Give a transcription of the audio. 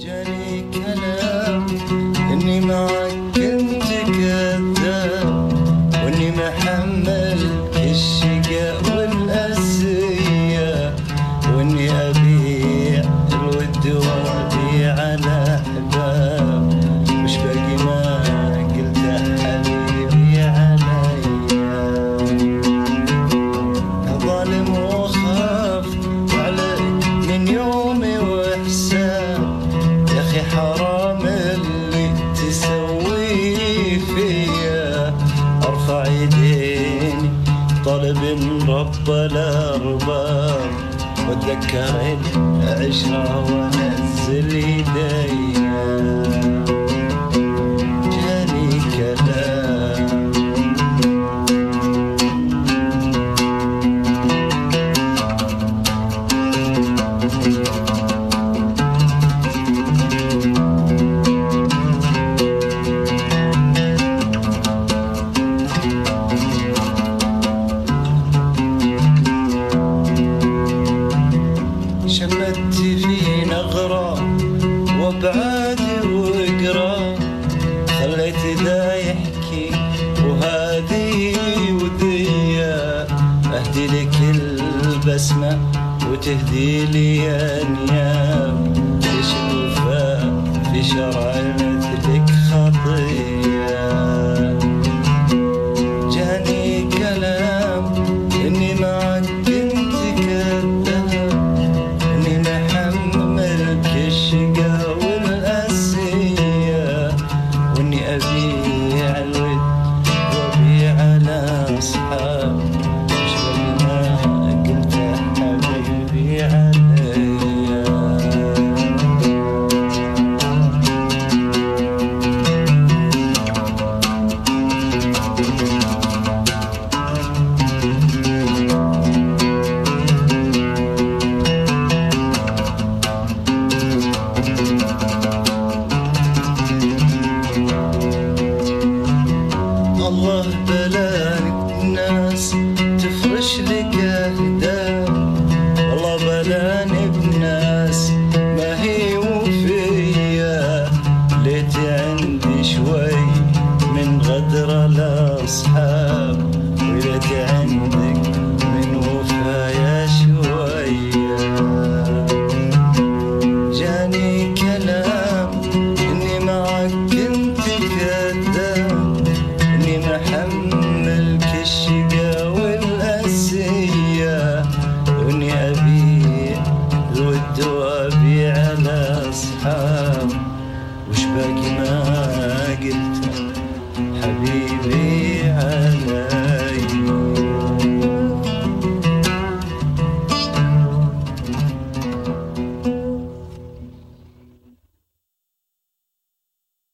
جاني كلام إني معك كنت محمل الشقاء والاسية وإني ابيع حرام اللي تسويه فيا. أرفع يديني طلب من رب الأرباب. واتذكر العشره وأنزل وابعادي وقرا خليت ذا يحكي وهذه ودية. أهدي لك البسمة وتهدي لي أنياب. تشوفها في شرع مثلك لك اهداف والله بلاني بناس ما هي وفية. ليت عندي شوي من غدر الأصحاب. وليت عندك اصحاب وش باقي ما قلت؟